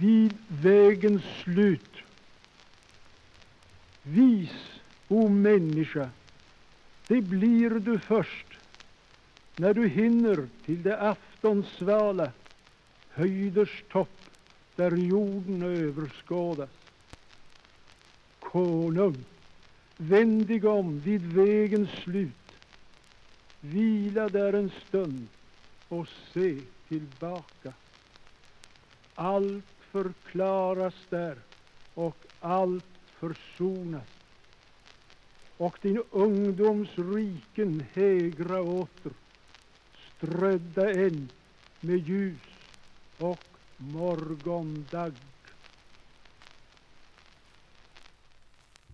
vid vägens slut. Vis, o människa, det blir du först när du hinner till det aftonsvala höjders topp där jorden överskådas. Konung, vänd dig om vid vägens slut, vila där en stund och se tillbaka. Allt förklaras där och allt försonas och din ungdoms riken hägra åter, strödda än med ljus och morgondagg.